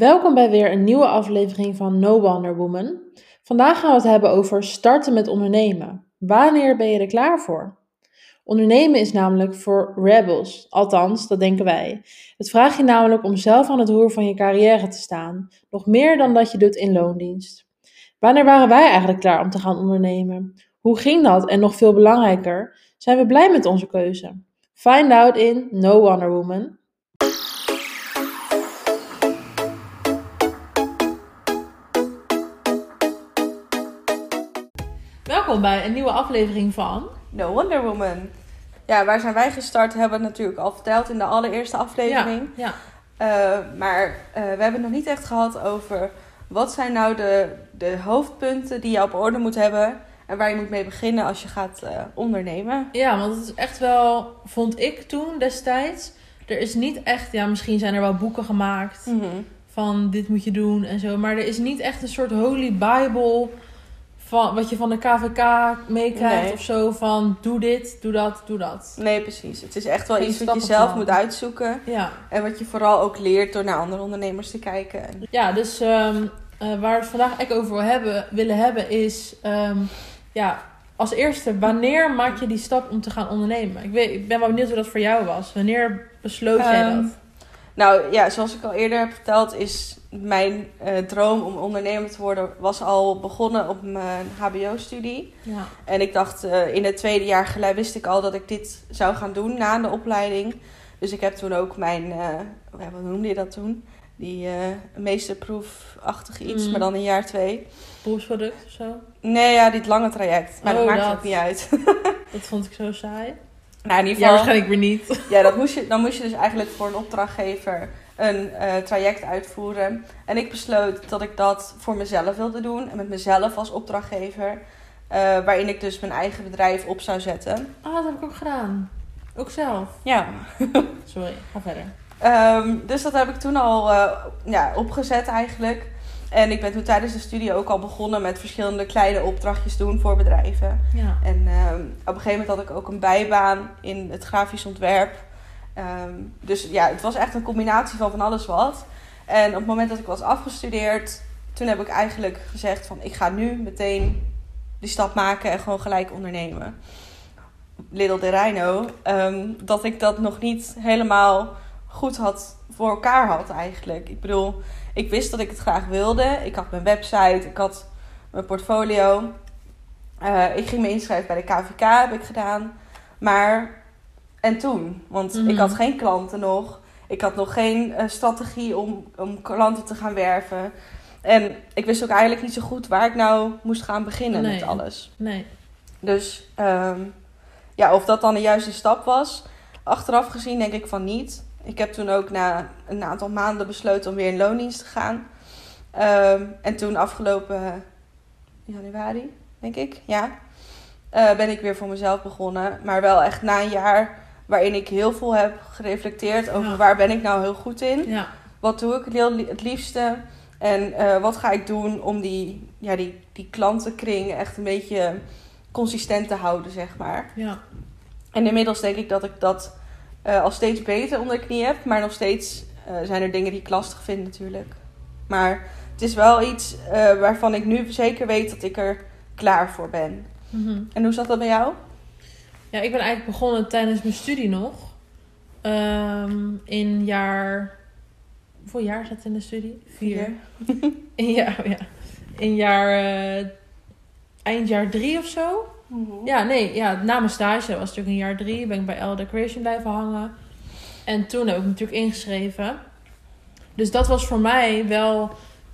Welkom bij weer een nieuwe aflevering van No Wonder Woman. Vandaag gaan we het hebben over starten met ondernemen. Wanneer ben je er klaar voor? Ondernemen is namelijk voor rebels, althans, dat denken wij. Het vraagt je namelijk om zelf aan het roer van je carrière te staan, nog meer dan dat je doet in loondienst. Wanneer waren wij eigenlijk klaar om te gaan ondernemen? Hoe ging dat en nog veel belangrijker, zijn we blij met onze keuze? Find out in No Wonder Woman. Welkom bij een nieuwe aflevering van No Wonder Woman. Ja, waar zijn wij gestart hebben we natuurlijk al verteld in de allereerste aflevering. Ja, Uh, maar uh, we hebben het nog niet echt gehad over wat zijn nou de, de hoofdpunten die je op orde moet hebben. En waar je moet mee beginnen als je gaat uh, ondernemen. ja, want het is echt wel, vond ik toen destijds, er is niet echt, ja, misschien zijn er wel boeken gemaakt Mhm. van dit moet je doen en zo, maar er is niet echt een soort holy bible van wat je van de KVK meekrijgt Nee. of zo van doe dit, doe dat, doe dat. Nee, precies. Het is echt wel Geen iets wat je zelf moet uitzoeken. Ja, En wat je vooral ook leert door naar andere ondernemers te kijken. En- ja dus ehm, eh, waar we het vandaag echt over wil hebben, willen hebben is, ehm, ja, als eerste, wanneer maak je die stap om te gaan ondernemen? Ik, weet, ik ben wel benieuwd hoe dat voor jou was. Wanneer besloot jij Ehm, dat? Nou ja, zoals ik al eerder heb verteld, is mijn eh, droom om ondernemer te worden was al begonnen op mijn HBO-studie. Ja. En ik dacht, eh, in het tweede jaar gelijk wist ik al dat ik dit zou gaan doen na de opleiding. Dus ik heb toen ook mijn, ja, wat noemde je dat toen? Die meesterproefachtige iets, Mm. maar dan in jaar twee. Beroepsproduct of zo? Nee, ja, dit lange traject. Maar dat Oh, maakt dat. ook niet uit. Dat vond ik zo saai. Nou, in ieder Ja, waarschijnlijk weer niet. Ja, dat moest je, dan moest je dus eigenlijk voor een opdrachtgever een eh, traject uitvoeren. En ik besloot dat ik dat voor mezelf wilde doen. En met mezelf als opdrachtgever. eh, waarin ik dus mijn eigen bedrijf op zou zetten. Ah, dat heb ik ook gedaan. Ook zelf. Ja. Sorry, ga verder. Ehm, dus dat heb ik toen al eh, ja, opgezet eigenlijk. En ik ben toen tijdens de studie ook al begonnen met verschillende kleine opdrachtjes doen voor bedrijven. Ja. En ehm, op een gegeven moment had ik ook een bijbaan in het grafisch ontwerp. Ehm, dus ja, het was echt een combinatie van van alles wat. En op het moment dat ik was afgestudeerd, toen heb ik eigenlijk gezegd van ik ga nu meteen die stap maken en gewoon gelijk ondernemen. Little I know, ehm, dat ik dat nog niet helemaal goed had voor elkaar had eigenlijk. Ik bedoel, ik wist dat ik het graag wilde. Ik had mijn website, ik had mijn portfolio. Eh, ik ging me inschrijven bij de KVK, heb ik gedaan. Maar, en toen? Want Mhm. ik had geen klanten nog. Ik had nog geen eh, strategie om, om klanten te gaan werven. En ik wist ook eigenlijk niet zo goed waar ik nou moest gaan beginnen Nee. met alles. Nee. Dus ehm, ja, of dat dan de juiste stap was, achteraf gezien denk ik van niet. Ik heb toen ook na een aantal maanden besloten om weer in loondienst te gaan. Ehm, en toen afgelopen januari, denk ik, ja, eh, ben ik weer voor mezelf begonnen. Maar wel echt na een jaar waarin ik heel veel heb gereflecteerd over Ja. waar ben ik nou heel goed in. Ja. Wat doe ik het heel het liefste? En eh, wat ga ik doen om die, ja, die, die klantenkring echt een beetje consistent te houden, zeg maar. Ja. En inmiddels denk ik dat ik dat eh, al steeds beter onder de knie heb. Maar nog steeds eh, zijn er dingen die ik lastig vind natuurlijk. Maar het is wel iets eh, waarvan ik nu zeker weet dat ik er klaar voor ben. Mhm. En hoe zat dat bij jou? Ja, ik ben eigenlijk begonnen tijdens mijn studie nog. Ehm, in jaar... Hoeveel jaar zat in de studie? In jaar, ja. In jaar... eind jaar drie of zo. Mhm. Ja, nee, ja, na mijn stage, dat was natuurlijk in jaar drie, ben ik bij L Decoration blijven hangen. En toen heb ik natuurlijk ingeschreven. Dus dat was voor mij wel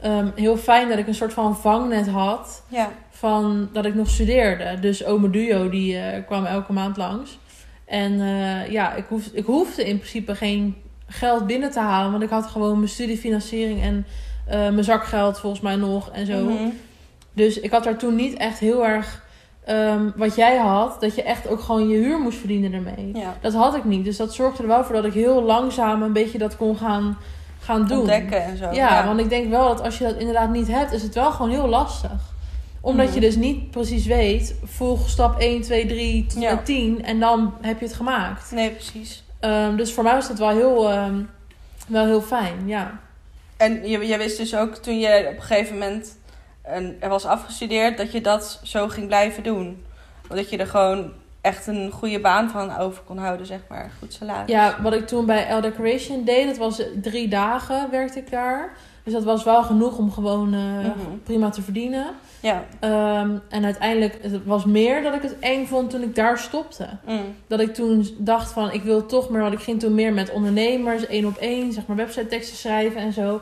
ehm, heel fijn dat ik een soort van vangnet had Ja. van dat ik nog studeerde. Dus Ome Duo, die eh, kwam elke maand langs. En eh, ja, ik, hoef, ik hoefde in principe geen geld binnen te halen, want ik had gewoon mijn studiefinanciering en eh, mijn zakgeld volgens mij nog en zo. Mhm. Dus ik had daar toen niet echt heel erg ehm, wat jij had, dat je echt ook gewoon je huur moest verdienen ermee. ja. Dat had ik niet. Dus dat zorgde er wel voor dat ik heel langzaam een beetje dat kon gaan, gaan doen. Ontdekken en zo. Ja, want ik denk wel dat als je dat inderdaad niet hebt, is het wel gewoon heel lastig. Omdat Mhm. je dus niet precies weet, volg stap 1, 2, 3 tot Ja. en 10 en dan heb je het gemaakt. Nee, precies. Ehm, dus voor mij was dat wel heel, ehm, wel heel fijn, ja. En je, je wist dus ook toen je op een gegeven moment een, er was afgestudeerd, dat je dat zo ging blijven doen. Dat je er gewoon echt een goede baan van over kon houden, zeg maar. Goed salaris. Ja, wat ik toen bij L Decoration deed, dat was drie dagen werkte ik daar. Dus dat was wel genoeg om gewoon eh, Mhm. prima te verdienen. Ja. Ehm, en uiteindelijk, het was meer dat ik het eng vond toen ik daar stopte. Mm. Dat ik toen dacht van, ik wil toch meer, want ik ging toen meer met ondernemers, één op één, zeg maar website teksten schrijven en zo.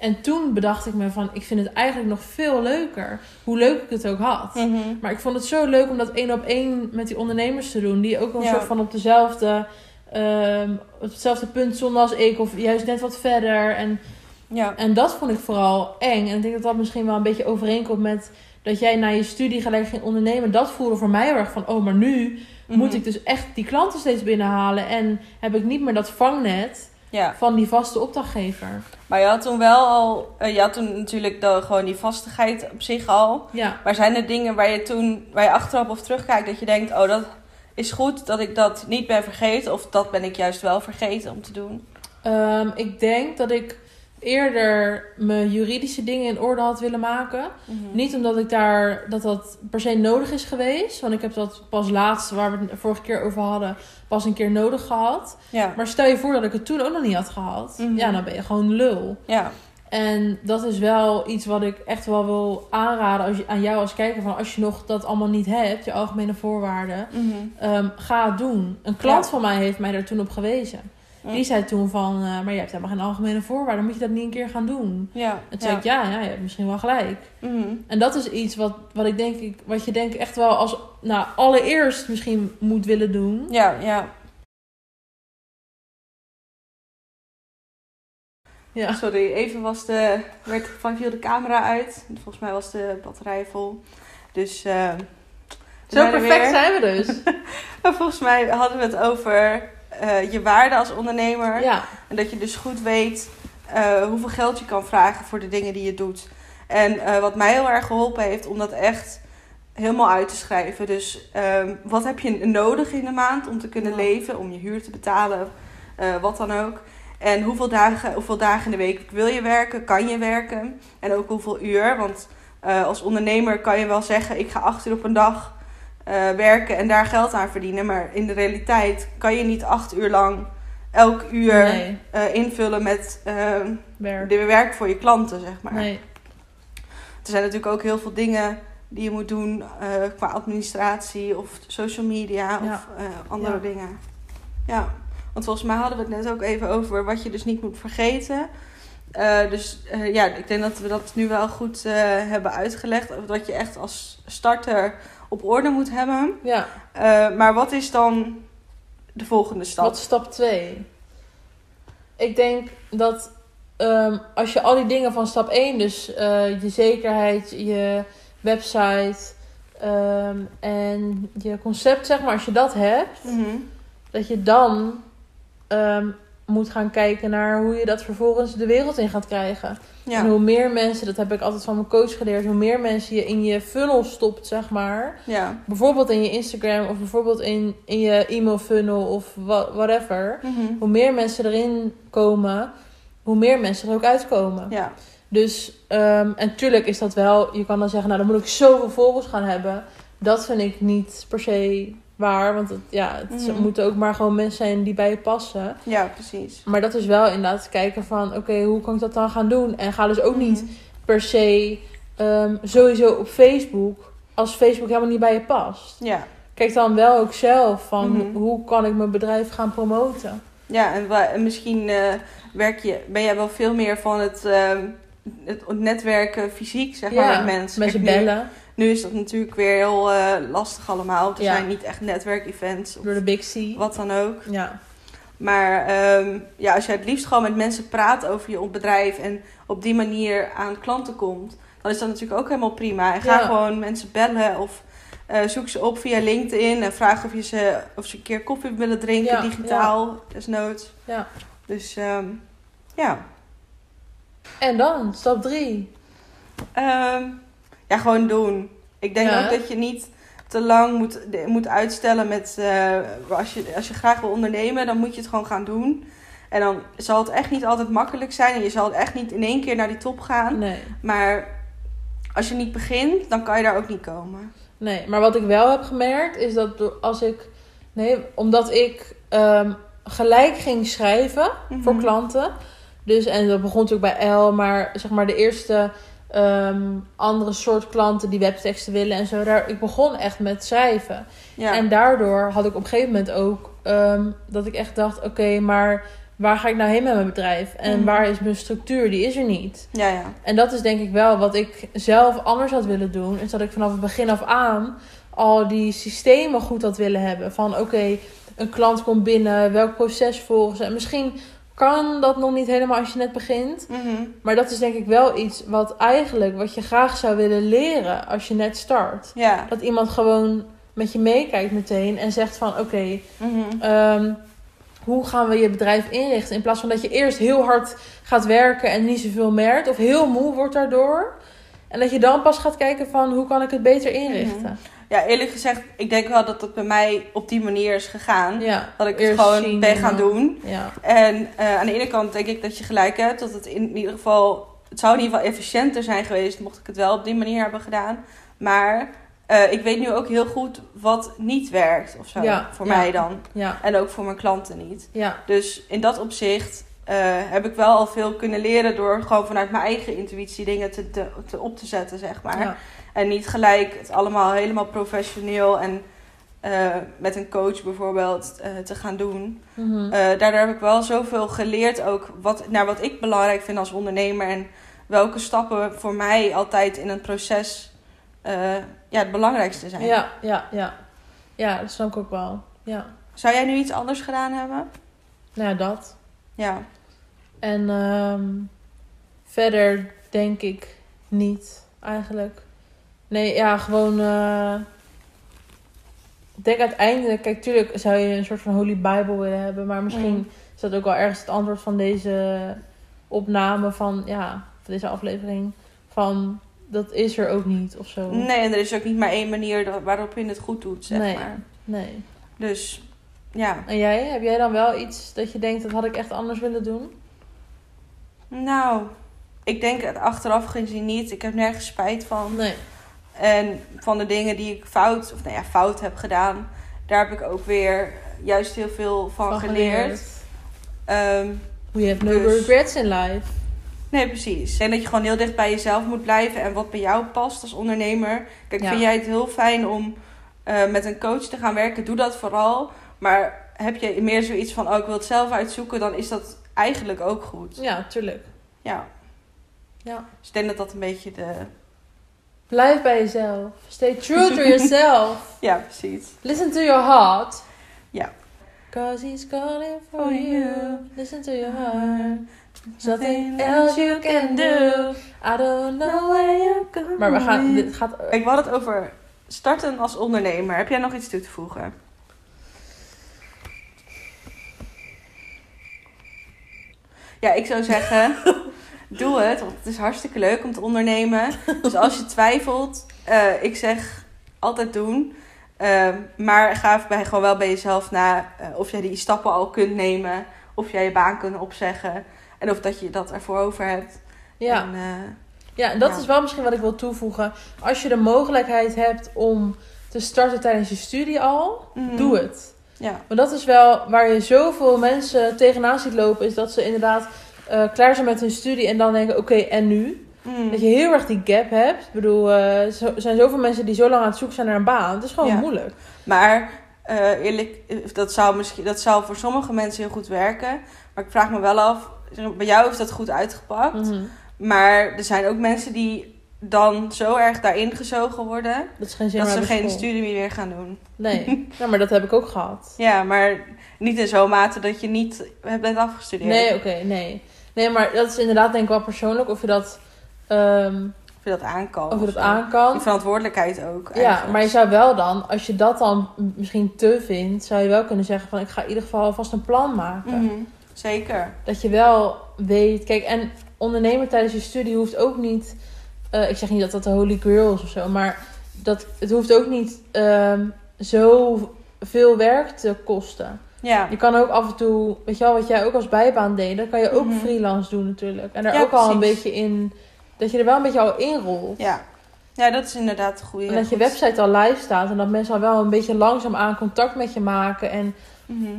En toen bedacht ik me van, ik vind het eigenlijk nog veel leuker. Hoe leuk ik het ook had. Mhm. Maar ik vond het zo leuk om dat één op één met die ondernemers te doen. Die ook een Ja. soort van op dezelfde, ehm, op hetzelfde punt stonden als ik. Of juist net wat verder. En, Ja. en dat vond ik vooral eng. En ik denk dat dat misschien wel een beetje overeenkomt met dat jij na je studie gelijk ging ondernemen. Dat voelde voor mij heel erg van, oh, maar nu moet Mhm. ik dus echt die klanten steeds binnenhalen. En heb ik niet meer dat vangnet Ja. van die vaste opdrachtgever. Maar je had toen wel al... eh, je had toen natuurlijk de, gewoon die vastigheid op zich al. Ja. Maar zijn er dingen waar je toen... Waar je achteraf of terugkijkt dat je denkt... Oh, dat is goed dat ik dat niet ben vergeten. Of dat ben ik juist wel vergeten om te doen. Ehm, ik denk dat ik eerder mijn juridische dingen in orde had willen maken. Mhm. Niet omdat ik daar dat dat per se nodig is geweest. Want ik heb dat pas laatst, waar we het vorige keer over hadden, pas een keer nodig gehad. Ja. Maar stel je voor dat ik het toen ook nog niet had gehad. Mhm. Ja, dan ben je gewoon lul. Ja. En dat is wel iets wat ik echt wel wil aanraden als je, aan jou als kijker. Van als je nog dat allemaal niet hebt, je algemene voorwaarden. Mhm. ehm, ga het doen. Een klant Ja. van mij heeft mij daar toen op gewezen. Ja. Die zei toen van, eh, maar je hebt helemaal geen algemene voorwaarden. Moet je dat niet een keer gaan doen? Ja. En toen zei ik, ja, ja, je hebt misschien wel gelijk. Mhm. En dat is iets wat, wat ik denk, ik, wat je denk echt wel als, nou, allereerst misschien moet willen doen. Ja, ja. Ja. Sorry, even was de, werd, van viel de camera uit. Volgens mij was de batterij vol. Dus eh, Zo er perfect zijn we dus. Maar volgens mij hadden we het over eh, je waarde als ondernemer. Ja, En dat je dus goed weet eh, hoeveel geld je kan vragen voor de dingen die je doet. En eh, wat mij heel erg geholpen heeft om dat echt helemaal uit te schrijven. Dus ehm, wat heb je nodig in de maand om te kunnen Ja. leven, om je huur te betalen, wat dan ook. En hoeveel dagen, hoeveel dagen in de week wil je werken, kan je werken. En ook hoeveel uur. Want als ondernemer kan je wel zeggen, ik ga acht uur op een dag eh, werken en daar geld aan verdienen. Maar in de realiteit kan je niet acht uur lang elk uur nee, eh, invullen met eh, werk. de werk voor je klanten, zeg maar. Nee, Er zijn natuurlijk ook heel veel dingen die je moet doen eh, qua administratie of social media Ja. of andere Ja. dingen. Ja, want volgens mij hadden we het net ook even over wat je dus niet moet vergeten. Dus ja, ik denk dat we dat nu wel goed hebben uitgelegd. Wat je echt als starter op orde moet hebben. ja. Eh, maar wat is dan de volgende stap? Wat is stap 2? Ik denk dat ehm, als je al die dingen van stap 1, dus eh, je zekerheid, je website ehm, en je concept, zeg maar, als je dat hebt, Mhm. dat je dan ehm, moet gaan kijken naar hoe je dat vervolgens de wereld in gaat krijgen. Ja. En hoe meer mensen, dat heb ik altijd van mijn coach geleerd, hoe meer mensen je in je funnel stopt, zeg maar. ja. Bijvoorbeeld in je Instagram of bijvoorbeeld in, in je e-mail funnel of whatever. Mhm. Hoe meer mensen erin komen, hoe meer mensen er ook uitkomen. Ja. Dus, ehm, en tuurlijk is dat wel, je kan dan zeggen, nou dan moet ik zoveel volgers gaan hebben. Dat vind ik niet per se waar, want het, ja, het Mhm. moeten ook maar gewoon mensen zijn die bij je passen. ja, precies. Maar dat is wel inderdaad kijken van, oké, hoe kan ik dat dan gaan doen? En ga dus ook niet Mhm. per se ehm, sowieso op Facebook, als Facebook helemaal niet bij je past. Ja. Kijk dan wel ook zelf van, Mhm. hoe kan ik mijn bedrijf gaan promoten? Ja, en misschien eh, werk je, ben jij wel veel meer van het, ehm, het netwerken fysiek, zeg maar, met mensen. Mensen Kijk, nu- bellen Nu, is dat natuurlijk weer heel eh, lastig allemaal. Er Ja. zijn niet echt netwerkevents door de Big C. wat dan ook. Ja, Maar ehm, ja, als je het liefst gewoon met mensen praat over je bedrijf en op die manier aan klanten komt, dan is dat natuurlijk ook helemaal prima. En ga Ja. gewoon mensen bellen of eh, zoek ze op via LinkedIn en vraag of, je ze, of ze een keer koffie willen drinken, Ja, digitaal, desnoods. ja. Dus ehm, ja. En dan, stap 3. Ehm, ja, gewoon doen. Ik denk Ja. ook dat je niet te lang moet, moet uitstellen met... eh, als, je, als je graag wil ondernemen, dan moet je het gewoon gaan doen. En dan zal het echt niet altijd makkelijk zijn. En je zal echt niet in één keer naar die top gaan. Nee. Maar als je niet begint, dan kan je daar ook niet komen. Nee, maar wat ik wel heb gemerkt is dat als ik. Nee, omdat ik ehm, gelijk ging schrijven Mhm. voor klanten. Dus, en dat begon natuurlijk bij L, maar zeg maar de eerste ehm, andere soort klanten die webteksten willen en zo. Daar, ik begon echt met schrijven. Ja. En daardoor had ik op een gegeven moment ook ehm, dat ik echt dacht: oké, maar waar ga ik nou heen met mijn bedrijf? En Mhm. waar is mijn structuur? Die is er niet. ja, ja. En dat is denk ik wel wat ik zelf anders had willen doen. Is dat ik vanaf het begin af aan al die systemen goed had willen hebben. Van oké, een klant komt binnen, welk proces volgen ze. En misschien kan dat nog niet helemaal als je net begint. Mhm. Maar dat is denk ik wel iets wat eigenlijk, wat je graag zou willen leren als je net start. Ja. Dat iemand gewoon met je meekijkt meteen en zegt van oké, Mhm. Ehm, hoe gaan we je bedrijf inrichten? In plaats van dat je eerst heel hard gaat werken en niet zoveel merkt. Of heel moe wordt daardoor. En dat je dan pas gaat kijken van hoe kan ik het beter inrichten. Ja, eerlijk gezegd, ik denk wel dat het bij mij op die manier is gegaan. Ja, Dat ik het gewoon zien ben en gaan doen. Ja, En eh, aan de ene kant denk ik dat je gelijk hebt. Dat het in ieder geval... Het zou in ieder geval efficiënter zijn geweest... mocht ik het wel op die manier hebben gedaan. Maar eh, ik weet nu ook heel goed wat niet werkt of zo. Ja, voor ja. mij dan. ja, En ook voor mijn klanten niet. ja, Dus in dat opzicht heb ik wel al veel kunnen leren... door gewoon vanuit mijn eigen intuïtie dingen te, te, te op te zetten, zeg maar. ja. En niet gelijk het allemaal helemaal professioneel en eh, met een coach bijvoorbeeld eh, te gaan doen. Mhm. Eh, daardoor heb ik wel zoveel geleerd ook wat, naar wat ik belangrijk vind als ondernemer. En welke stappen voor mij altijd in een proces eh, ja, het belangrijkste zijn. ja, ja, ja. Ja, dat snap ik ook wel. Ja, Zou jij nu iets anders gedaan hebben? nou ja, dat. Ja. En ehm, verder denk ik niet, eigenlijk. Nee, ja, gewoon... eh, ik denk uiteindelijk... Kijk, tuurlijk zou je een soort van holy bible willen hebben. Maar misschien Mm. is dat ook wel ergens het antwoord van deze opname van... Ja, van deze aflevering. Van, dat is er ook niet of zo. Nee, en er is ook niet maar één manier waarop je het goed doet, zeg Nee. maar. Nee. Dus ja. En jij? Heb jij dan wel iets dat je denkt... Dat had ik echt anders willen doen? Nou, ik denk het achteraf gezien niet. Ik heb nergens spijt van. Nee. En van de dingen die ik fout, of nou ja, fout heb gedaan, daar heb ik ook weer juist heel veel van, Van geleerd. Ehm, We have no Dus- regrets in life. nee, precies. En dat je gewoon heel dicht bij jezelf moet blijven en wat bij jou past als ondernemer. Kijk, Ja. vind jij het heel fijn om eh, met een coach te gaan werken? Doe dat vooral. Maar heb je meer zoiets van, oh, ik wil het zelf uitzoeken, dan is dat eigenlijk ook goed. Ja, tuurlijk. Ja. Ja. Dus ik denk dat dat een beetje de... Blijf bij jezelf. Stay true to yourself. Ja, precies. Listen to your heart. Ja. Cause he's calling for you. Listen to your heart. There's nothing else you can do. I don't know where you're going. Maar we gaan... Dit gaat... Ik had het over starten als ondernemer. Heb jij nog iets toe te voegen? Ja, ik zou zeggen, doe het. Want het is hartstikke leuk om te ondernemen. Dus als je twijfelt, eh, ik zeg altijd doen. Ehm, maar ga even bij, gewoon wel bij jezelf na eh, of jij die stappen al kunt nemen. Of jij je baan kunt opzeggen. En of dat je dat ervoor over hebt. Ja. En, eh, Ja, en dat Ja. is wel misschien wat ik wil toevoegen. Als je de mogelijkheid hebt om te starten tijdens je studie al, mhm. doe het. Ja. Want dat is wel waar je zoveel mensen tegenaan ziet lopen, is dat ze inderdaad eh, klaar zijn met hun studie en dan denken, oké, en nu? Mm. Dat je heel erg die gap hebt. Ik bedoel, eh, er zo- zijn zoveel mensen die zo lang aan het zoeken zijn naar een baan. Het is gewoon Ja. moeilijk. Maar eh, eerlijk, dat zou, misschien, dat zou voor sommige mensen heel goed werken. Maar ik vraag me wel af, bij jou heeft dat goed uitgepakt. Mhm. Maar er zijn ook mensen die dan zo erg daarin gezogen worden... Dat is geen dat ze geen school. studie meer gaan doen. Nee, nou, maar dat heb ik ook gehad. Ja, maar niet in zo'n mate dat je niet bent afgestudeerd. Nee, oké, nee. Nee, maar dat is inderdaad denk ik wel persoonlijk of je dat, ehm, Of je dat aan kan. of je of dat zo. aan kan. Die verantwoordelijkheid ook. Ja, eigenlijk. maar je zou wel dan, als je dat dan misschien te vindt, zou je wel kunnen zeggen van ik ga in ieder geval alvast een plan maken. Mhm, Zeker. Dat je wel weet, kijk, en ondernemen tijdens je studie hoeft ook niet, eh, ik zeg niet dat dat de holy grail is of zo, maar dat, het hoeft ook niet ehm zo veel werk te kosten. Ja. Je kan ook af en toe, weet je wel, wat jij ook als bijbaan deed, dat kan je ook Mhm. freelance doen natuurlijk. En daar Ja, ook al een beetje in, dat je er wel een beetje al in rolt. Ja. ja, dat is inderdaad een goede. En dat je website al live staat en dat mensen al wel een beetje langzaam aan contact met je maken. En Mhm.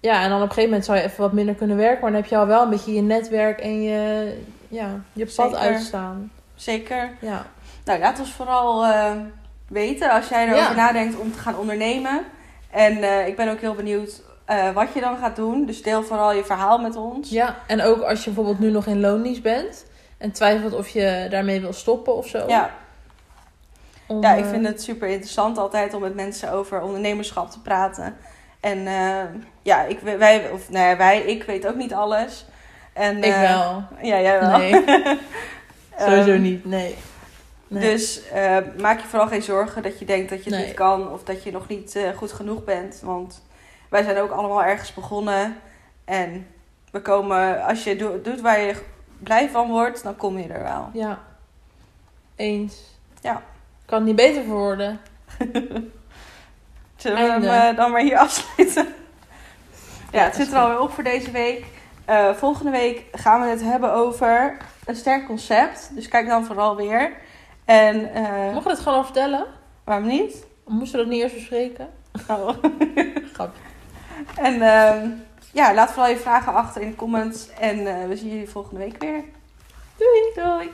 ja, en dan op een gegeven moment zou je even wat minder kunnen werken, maar dan heb je al wel een beetje je netwerk en je, ja, je pad Zeker. uitstaan. Zeker. Ja. Nou, laat ons vooral eh, weten als jij erover Ja. nadenkt om te gaan ondernemen. En eh, ik ben ook heel benieuwd eh, wat je dan gaat doen. Dus deel vooral je verhaal met ons. ja, en ook als je bijvoorbeeld nu nog in loondienst bent en twijfelt of je daarmee wil stoppen of zo. Ja, Om, ja, ik vind het super interessant altijd om met mensen over ondernemerschap te praten. En ja, ik, wij, of nou ja, wij, ik weet ook niet alles. En, Ik wel. Ja, jij wel. Nee, sowieso Ehm, niet. Nee. nee. Dus eh, maak je vooral geen zorgen dat je denkt dat je het Nee. niet kan of dat je nog niet eh, goed genoeg bent. Want wij zijn ook allemaal ergens begonnen. En we komen, als je do- doet waar je blij van wordt, dan kom je er wel. Ja. Eens. Ja. Kan niet beter voor worden. Zullen we hem eh, dan maar hier afsluiten? ja, het zit er alweer op voor deze week. Eh, volgende week gaan we het hebben over een sterk concept. Dus kijk dan vooral weer. En eh, Mogen we het gewoon al vertellen? waarom niet? Moesten we dat niet eerst bespreken? Oh. Grapje. En ehm, ja, laat vooral je vragen achter in de comments. En eh, we zien jullie volgende week weer. Doei! Doei!